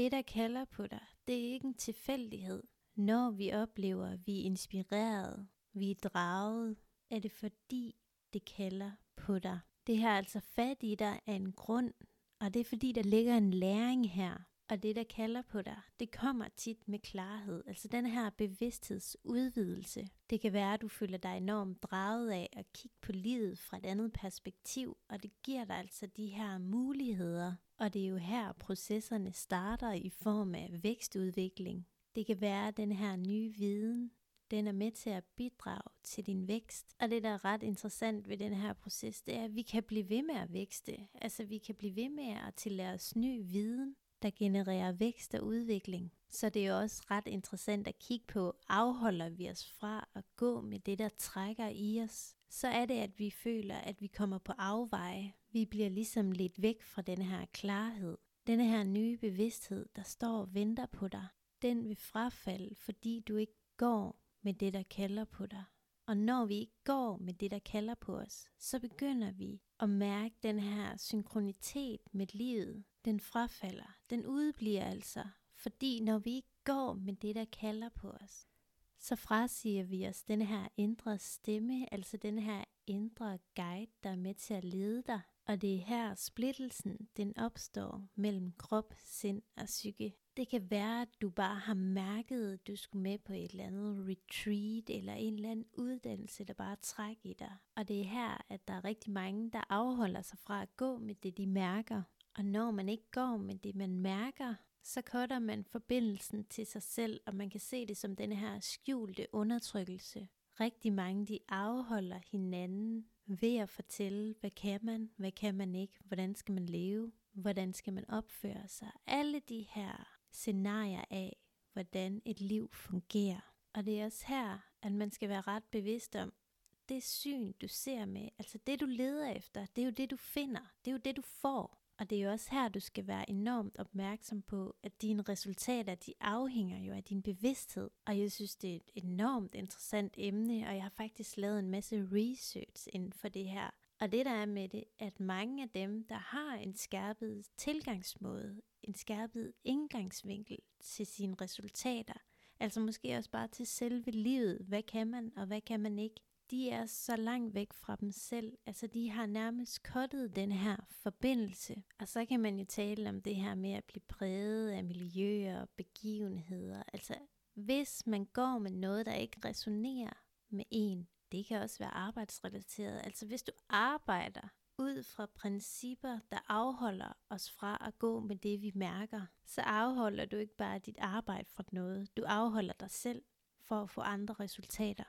Det, der kalder på dig, det er ikke en tilfældighed. Når vi oplever, at vi er inspireret, vi er draget, er det fordi, det kalder på dig. Det har altså fat i dig af en grund, og det er fordi, der ligger en læring her. Og det, der kalder på dig, det kommer tit med klarhed. Altså den her bevidsthedsudvidelse. Det kan være, at du føler dig enormt draget af at kigge på livet fra et andet perspektiv, og det giver dig altså de her muligheder. Og det er jo her, processerne starter i form af vækstudvikling. Det kan være, at den her nye viden, den er med til at bidrage til din vækst. Og det, der er ret interessant ved den her proces, det er, at vi kan blive ved med at vækste. Altså vi kan blive ved med at tillære os ny viden, der genererer vækst og udvikling. Så det er også ret interessant at kigge på, afholder vi os fra at gå med det, der trækker i os, så er det, at vi føler, at vi kommer på afveje. Vi bliver ligesom lidt væk fra den her klarhed. Denne her nye bevidsthed, der står og venter på dig, den vil frafalde, fordi du ikke går med det, der kalder på dig. Og når vi ikke går med det, der kalder på os, så begynder vi at mærke den her synkronitet med livet. Den frafalder. Den udbliver altså, fordi når vi ikke går med det, der kalder på os, så frasiger vi os den her indre stemme, altså den her indre guide, der er med til at lede dig. Og det er her splittelsen, den opstår mellem krop, sind og psyke. Det kan være, at du bare har mærket, at du skulle med på et eller andet retreat eller en eller anden uddannelse, der bare trækker i dig. Og det er her, at der er rigtig mange, der afholder sig fra at gå med det, de mærker. Og når man ikke går med det, man mærker, så cutter man forbindelsen til sig selv, og man kan se det som den her skjulte undertrykkelse. Rigtig mange de afholder hinanden ved at fortælle, hvad kan man, hvad kan man ikke, hvordan skal man leve, hvordan skal man opføre sig. Alle de her scenarier af, hvordan et liv fungerer. Og det er også her, at man skal være ret bevidst om, det syn, du ser med, altså det, du leder efter, det er jo det, du finder. Det er jo det, du får. Og det er jo også her, du skal være enormt opmærksom på, at dine resultater, de afhænger jo af din bevidsthed. Og jeg synes, det er et enormt interessant emne, og jeg har faktisk lavet en masse research inden for det her. Og det der er med det, at mange af dem, der har en skærpet tilgangsmåde, en skærpet indgangsvinkel til sine resultater, altså måske også bare til selve livet, hvad kan man og hvad kan man ikke, de er så langt væk fra dem selv. Altså de har nærmest kottet den her forbindelse. Og så kan man jo tale om det her med at blive præget af miljøer og begivenheder. Altså hvis man går med noget, der ikke resonerer med en, det kan også være arbejdsrelateret. Altså hvis du arbejder ud fra principper, der afholder os fra at gå med det, vi mærker, så afholder du ikke bare dit arbejde fra noget. Du afholder dig selv for at få andre resultater.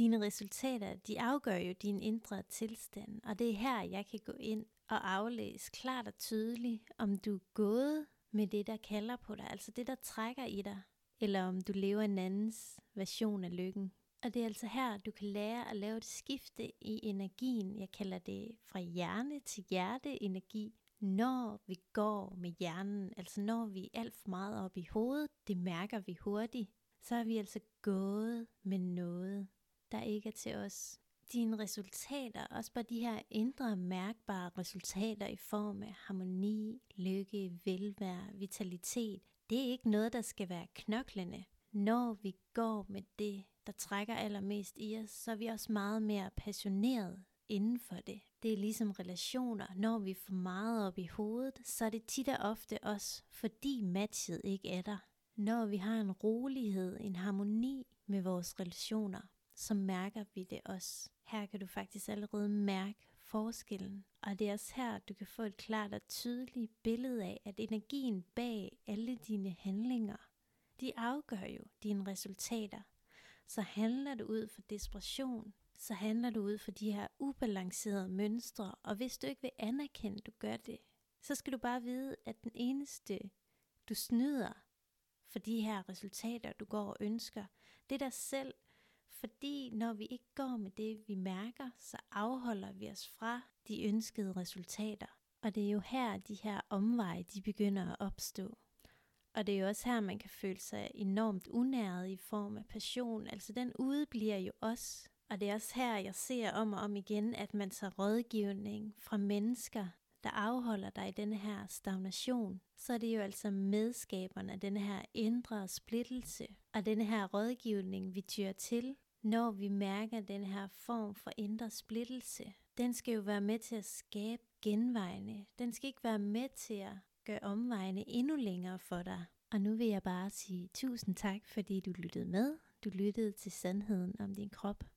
Dine resultater, de afgør jo din indre tilstand, og det er her, jeg kan gå ind og aflæse klart og tydeligt, om du er gået med det, der kalder på dig, altså det, der trækker i dig, eller om du lever en andens version af lykken. Og det er altså her, du kan lære at lave et skifte i energien. Jeg kalder det fra hjerne til hjerteenergi, når vi går med hjernen, altså når vi er alt for meget op i hovedet, det mærker vi hurtigt, så er vi altså gået med noget der ikke er til os. Dine resultater, også bare de her indre mærkbare resultater i form af harmoni, lykke, velvære, vitalitet, det er ikke noget, der skal være knoklende. Når vi går med det, der trækker allermest i os, så er vi også meget mere passioneret inden for det. Det er ligesom relationer. Når vi får meget op i hovedet, så er det tit og ofte også, fordi matchet ikke er der. Når vi har en rolighed, en harmoni med vores relationer, så mærker vi det også. Her kan du faktisk allerede mærke forskellen. Og det er også her, du kan få et klart og tydeligt billede af, at energien bag alle dine handlinger, de afgør jo dine resultater. Så handler du ud for desperation, så handler du ud for de her ubalancerede mønstre, og hvis du ikke vil anerkende, at du gør det, så skal du bare vide, at den eneste, du snyder for de her resultater, du går og ønsker, det er dig selv, fordi når vi ikke går med det, vi mærker, så afholder vi os fra de ønskede resultater. Og det er jo her, de her omveje, de begynder at opstå. Og det er jo også her, man kan føle sig enormt unæret i form af passion. Altså den udebliver jo også. Og det er også her, jeg ser om og om igen, at man tager rådgivning fra mennesker, der afholder dig i den her stagnation, så er det jo altså medskaberne af den her indre splittelse og den her rådgivning, vi tyrer til, når vi mærker den her form for indre splittelse. Den skal jo være med til at skabe genvejene. Den skal ikke være med til at gøre omvejene endnu længere for dig. Og nu vil jeg bare sige tusind tak, fordi du lyttede med. Du lyttede til sandheden om din krop.